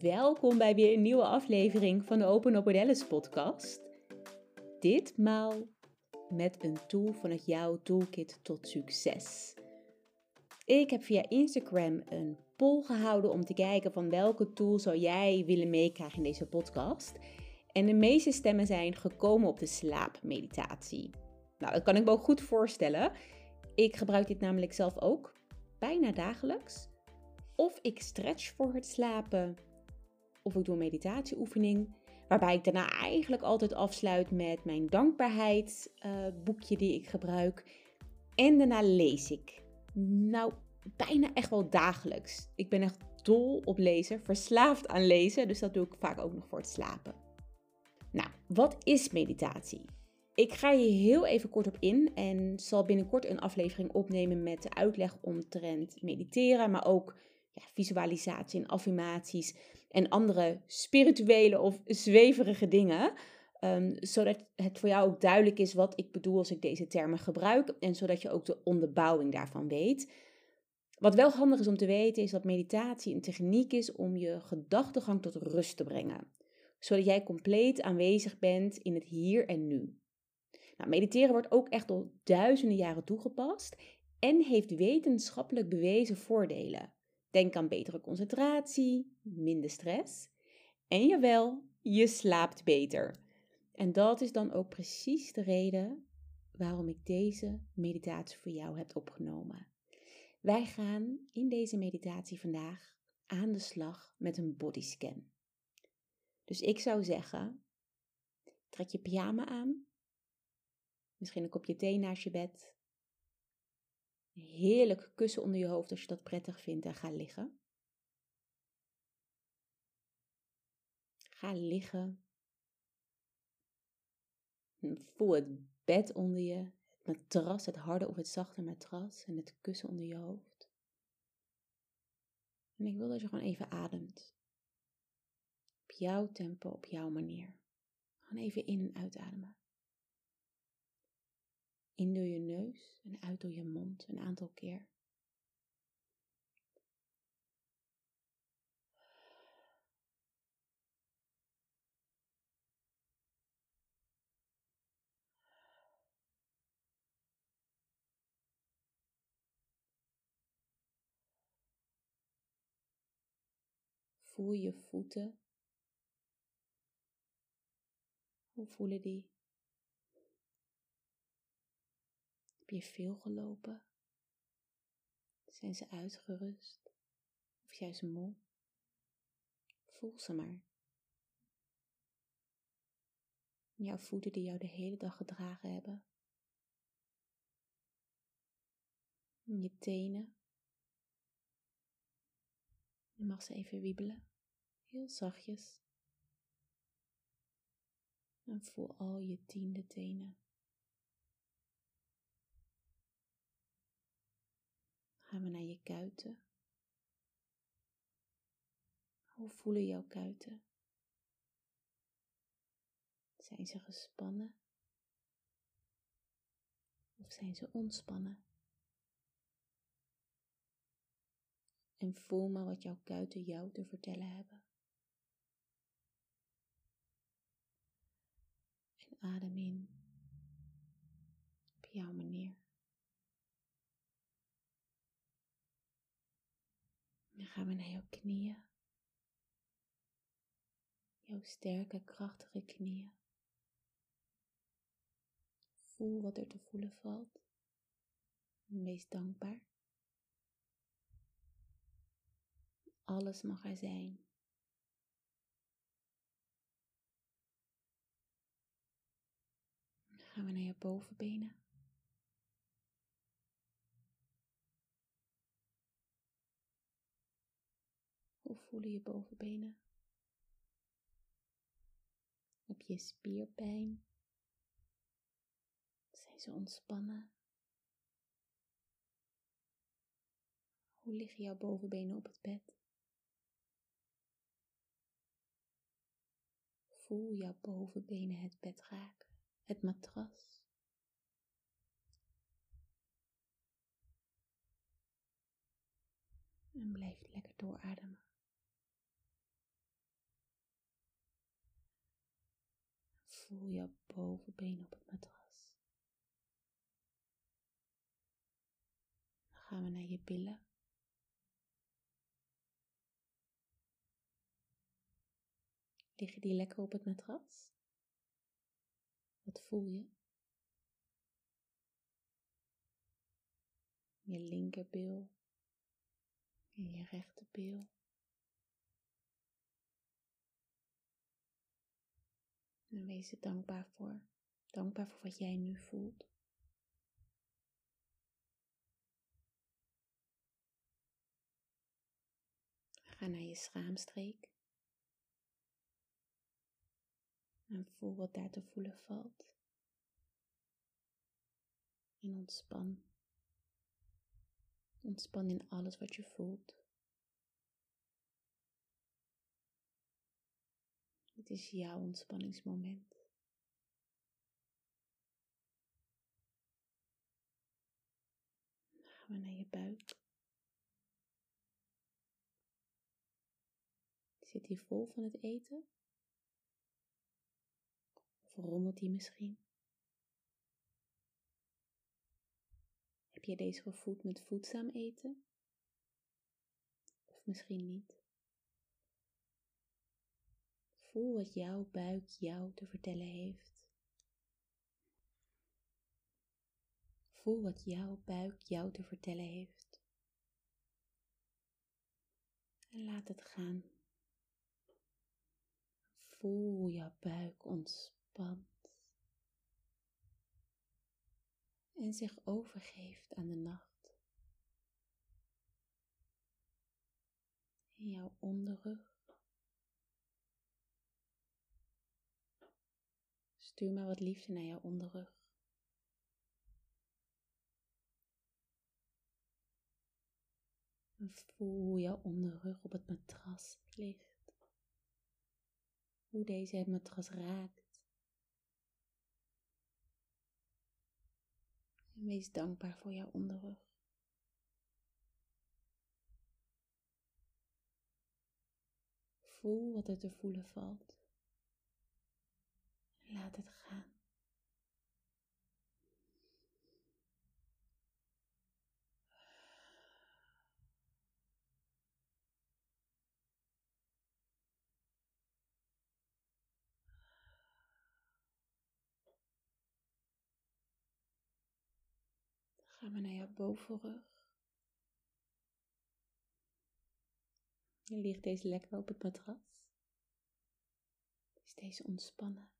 welkom bij weer een nieuwe aflevering van de Open Up Alice podcast. Ditmaal met een tool vanuit jouw toolkit tot succes. Ik heb via Instagram een poll gehouden om te kijken van welke tool zou jij willen meekrijgen in deze podcast. En de meeste stemmen zijn gekomen op de slaapmeditatie. Nou, dat kan ik me ook goed voorstellen. Ik gebruik dit namelijk zelf ook, bijna dagelijks. Of ik stretch voor het slapen, of ik doe een meditatieoefening. Waarbij ik daarna eigenlijk altijd afsluit met mijn dankbaarheidsboekje uh, die ik gebruik. En daarna lees ik. Nou, bijna echt wel dagelijks. Ik ben echt dol op lezen, verslaafd aan lezen. Dus dat doe ik vaak ook nog voor het slapen. Nou, wat is meditatie? Ik ga je heel even kort op in en zal binnenkort een aflevering opnemen met de uitleg omtrent mediteren, maar ook ja, visualisatie en affirmaties en andere spirituele of zweverige dingen. Um, zodat het voor jou ook duidelijk is wat ik bedoel als ik deze termen gebruik en zodat je ook de onderbouwing daarvan weet. Wat wel handig is om te weten is dat meditatie een techniek is om je gedachtegang tot rust te brengen, zodat jij compleet aanwezig bent in het hier en nu. Nou, mediteren wordt ook echt al duizenden jaren toegepast en heeft wetenschappelijk bewezen voordelen. Denk aan betere concentratie, minder stress. En jawel, je slaapt beter. En dat is dan ook precies de reden waarom ik deze meditatie voor jou heb opgenomen. Wij gaan in deze meditatie vandaag aan de slag met een bodyscan. Dus ik zou zeggen, trek je pyjama aan, misschien een kopje thee naast je bed heerlijk kussen onder je hoofd als je dat prettig vindt en ga liggen. Ga liggen. Voel het bed onder je, het matras, het harde of het zachte matras en het kussen onder je hoofd. En ik wil dat je gewoon even ademt. Op jouw tempo, op jouw manier. Gewoon even in en uitademen. In door je neus en uit door je mond een aantal keer. Voel je voeten. Hoe voelen die? Je veel gelopen? Zijn ze uitgerust of juist moe? Voel ze maar. Jouw voeten die jou de hele dag gedragen hebben. Je tenen. Je mag ze even wiebelen, heel zachtjes. En voel al je tiende tenen. Gaan we naar je kuiten. Hoe voelen jouw kuiten? Zijn ze gespannen? Of zijn ze ontspannen? En voel maar wat jouw kuiten jou te vertellen hebben. En adem in op jouw manier. Dan gaan we naar jouw knieën. Jouw sterke, krachtige knieën. Voel wat er te voelen valt. Wees dankbaar. Alles mag er zijn. Dan gaan we naar je bovenbenen. Hoe voelen je bovenbenen? Heb je spierpijn? Zijn ze ontspannen? Hoe liggen jouw bovenbenen op het bed? Voel jouw bovenbenen het bed raken, het matras. En blijf lekker doorademen. Voel jouw bovenbeen op het matras. Dan gaan we naar je billen. Liggen die lekker op het matras? Wat voel je? Je linkerbil en je rechterbil. En wees er dankbaar voor. Dankbaar voor wat jij nu voelt. Ga naar je schaamstreek. En voel wat daar te voelen valt. En ontspan. Ontspan in alles wat je voelt. Is jouw ontspanningsmoment. Dan we naar je buik. Zit die vol van het eten? Of rommelt die misschien? Heb je deze gevoed met voedzaam eten? Of misschien niet? Voel wat jouw buik jou te vertellen heeft. Voel wat jouw buik jou te vertellen heeft. En laat het gaan. Voel jouw buik ontspant en zich overgeeft aan de nacht. In jouw onderrug Stuur maar wat liefde naar jouw onderrug. En voel hoe jouw onderrug op het matras ligt. Hoe deze het matras raakt. En wees dankbaar voor jouw onderrug. Voel wat er te voelen valt. Laat het gaan. Gaan we naar jouw bovenrug. Je ligt deze lekker op het matras. Is deze ontspannen?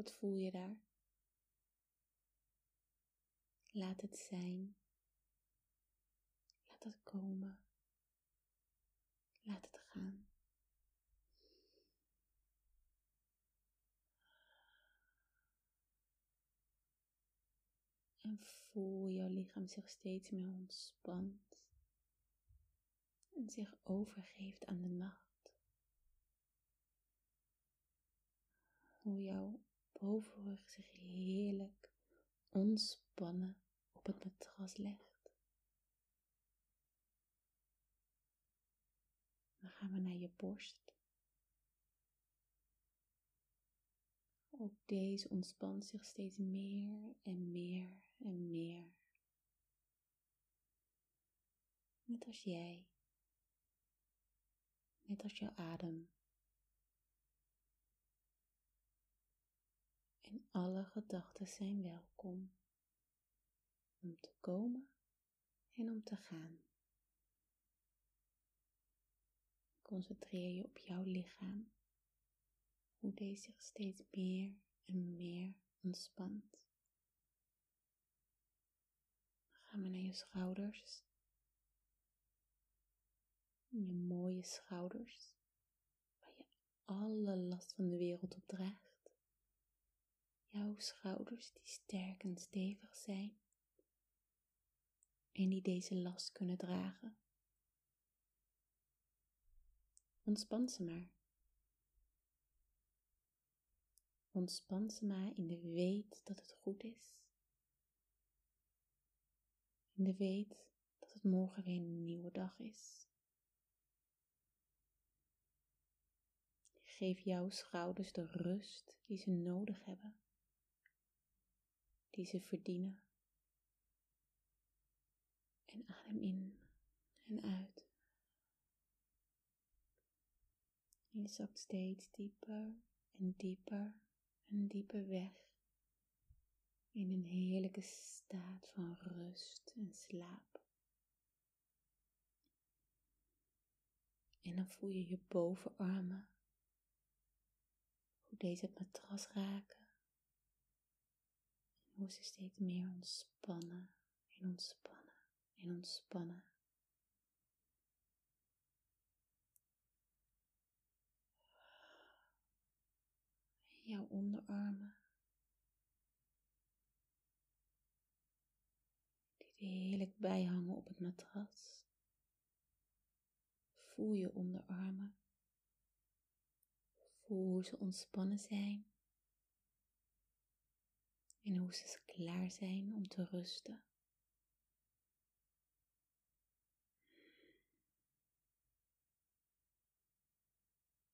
Wat voel je daar? Laat het zijn. Laat het komen. Laat het gaan. En voel jouw lichaam zich steeds meer ontspant en zich overgeeft aan de nacht. Hoe jouw bovenrug zich heerlijk ontspannen op het matras legt. Dan gaan we naar je borst. Ook deze ontspant zich steeds meer en meer en meer. Net als jij. Net als jouw adem. En alle gedachten zijn welkom om te komen en om te gaan. Concentreer je op jouw lichaam, hoe deze zich steeds meer en meer ontspant. Dan gaan we naar je schouders. Je mooie schouders, waar je alle last van de wereld op draagt. Jouw schouders die sterk en stevig zijn en die deze last kunnen dragen. Ontspan ze maar. Ontspan ze maar in de weet dat het goed is. In de weet dat het morgen weer een nieuwe dag is. Geef jouw schouders de rust die ze nodig hebben, die ze verdienen. En adem in en uit. Je zakt steeds dieper en dieper en dieper weg in een heerlijke staat van rust en slaap. En dan voel je je bovenarmen, hoe deze het matras raken hoe ze steeds meer ontspannen en ontspannen en ontspannen. Jouw onderarmen heerlijk bijhangen op het matras. Voel je onderarmen. Voel hoe ze ontspannen zijn. En hoe ze klaar zijn om te rusten.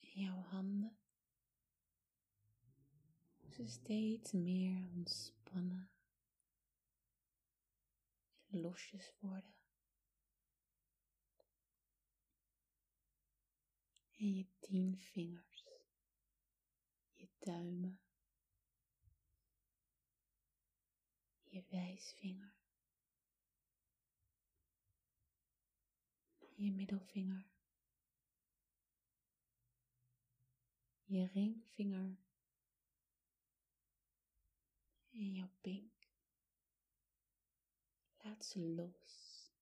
En jouw handen. Ze steeds meer ontspannen losjes worden. En je tien vingers, je duimen, je wijsvinger, je middelvinger, je ringvinger en jouw pink. Laat ze los.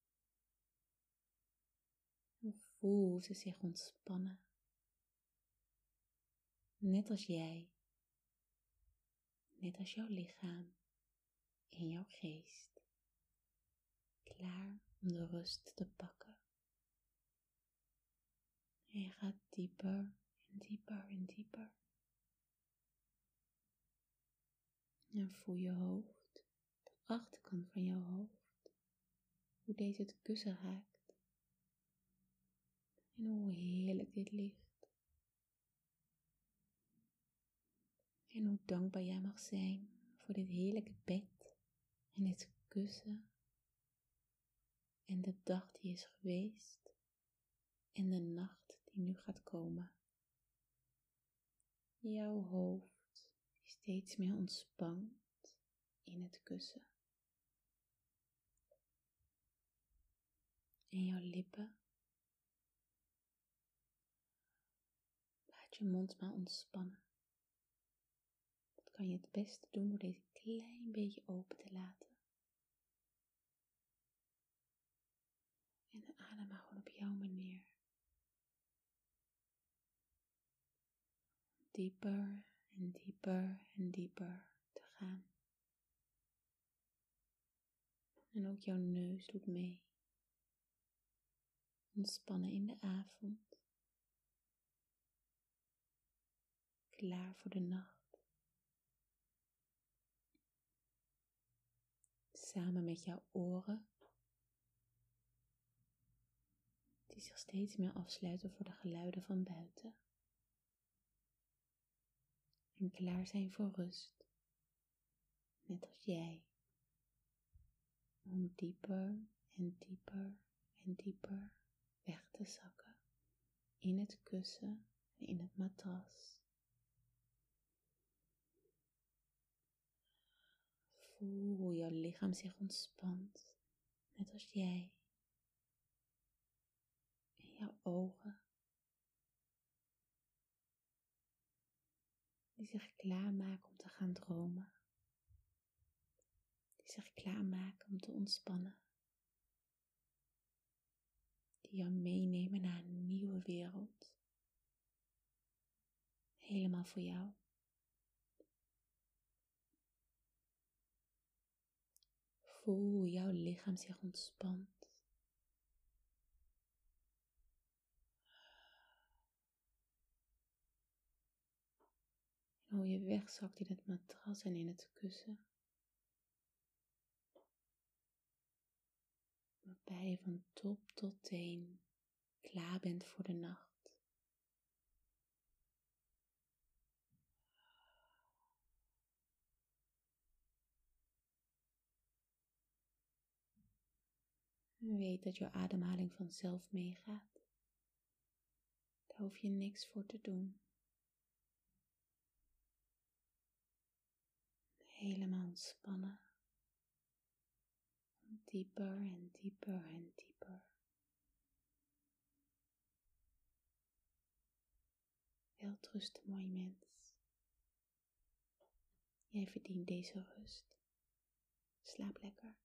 En voel ze zich ontspannen. Net als jij. Net als jouw lichaam en jouw geest. Klaar om de rust te pakken. En je gaat dieper en dieper en dieper. En voel je hoofd, de achterkant van jouw hoofd hoe deze het kussen raakt en hoe heerlijk dit ligt. En hoe dankbaar jij mag zijn voor dit heerlijke bed en dit kussen en de dag die is geweest en de nacht die nu gaat komen. Jouw hoofd steeds meer ontspant in het kussen. en jouw lippen. Laat je mond maar ontspannen. Kan je het beste doen door deze klein beetje open te laten. En adem maar gewoon op jouw manier. Dieper en dieper en dieper te gaan. En ook jouw neus doet mee ontspannen in de avond, klaar voor de nacht. Samen met jouw oren, die zich steeds meer afsluiten voor de geluiden van buiten. En klaar zijn voor rust, net als jij, om dieper en dieper en dieper weg te zakken in het kussen en in het matras. Hoe jouw lichaam zich ontspant, net als jij. En jouw ogen, die zich klaarmaken om te gaan dromen, die zich klaarmaken om te ontspannen die jou meenemen naar een nieuwe wereld. Helemaal voor jou. Voel hoe jouw lichaam zich ontspant. Hoe je wegzakt in het matras en in het kussen. waarbij je van top tot teen klaar bent voor de nacht. En weet dat jouw ademhaling vanzelf meegaat. Daar hoef je niks voor te doen. Helemaal ontspannen. Dieper en dieper en dieper. Welterusten, mooi mens. Jij verdient deze rust. Slaap lekker.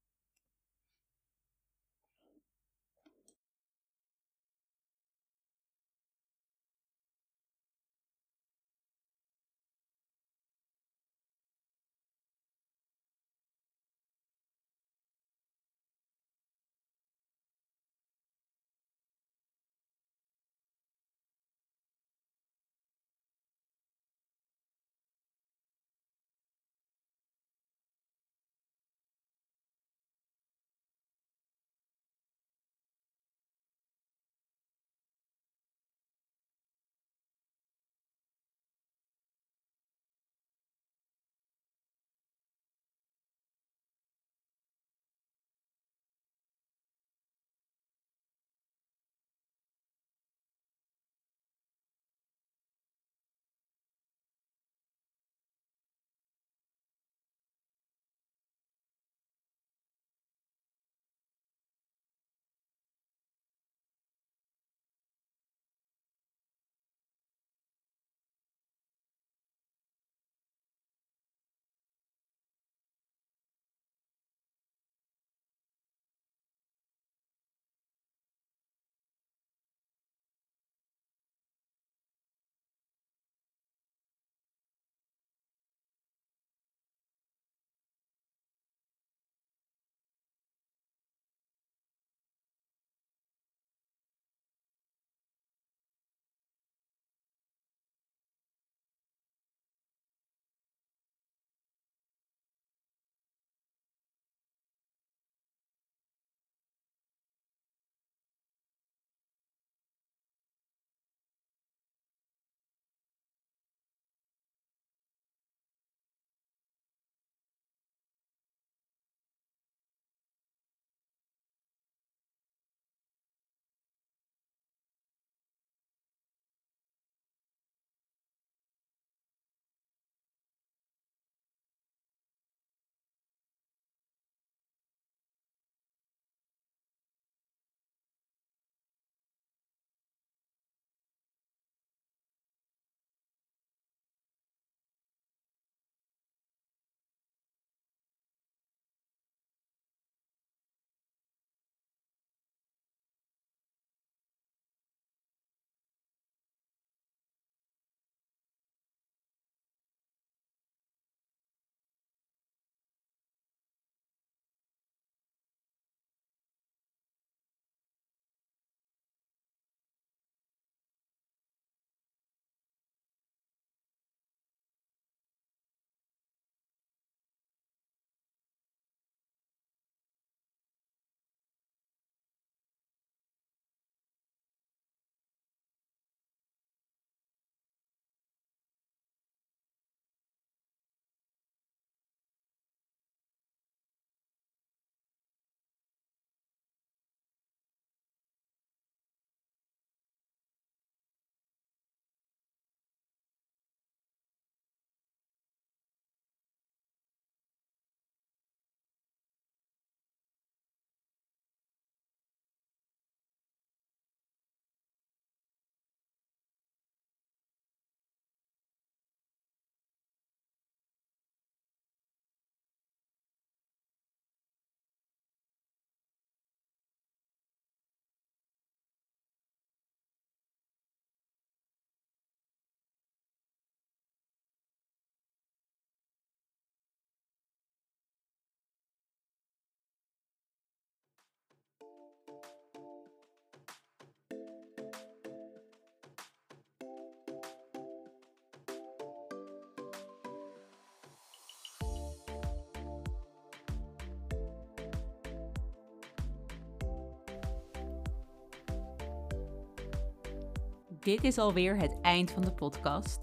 Dit is alweer het eind van de podcast.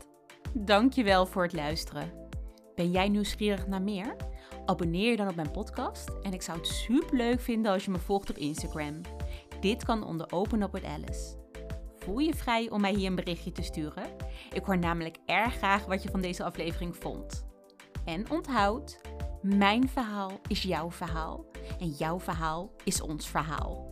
Dankjewel voor het luisteren. Ben jij nieuwsgierig naar meer? Abonneer je dan op mijn podcast en ik zou het super leuk vinden als je me volgt op Instagram. Dit kan onder Open Up with Alice. Voel je vrij om mij hier een berichtje te sturen? Ik hoor namelijk erg graag wat je van deze aflevering vond. En onthoud, mijn verhaal is jouw verhaal en jouw verhaal is ons verhaal.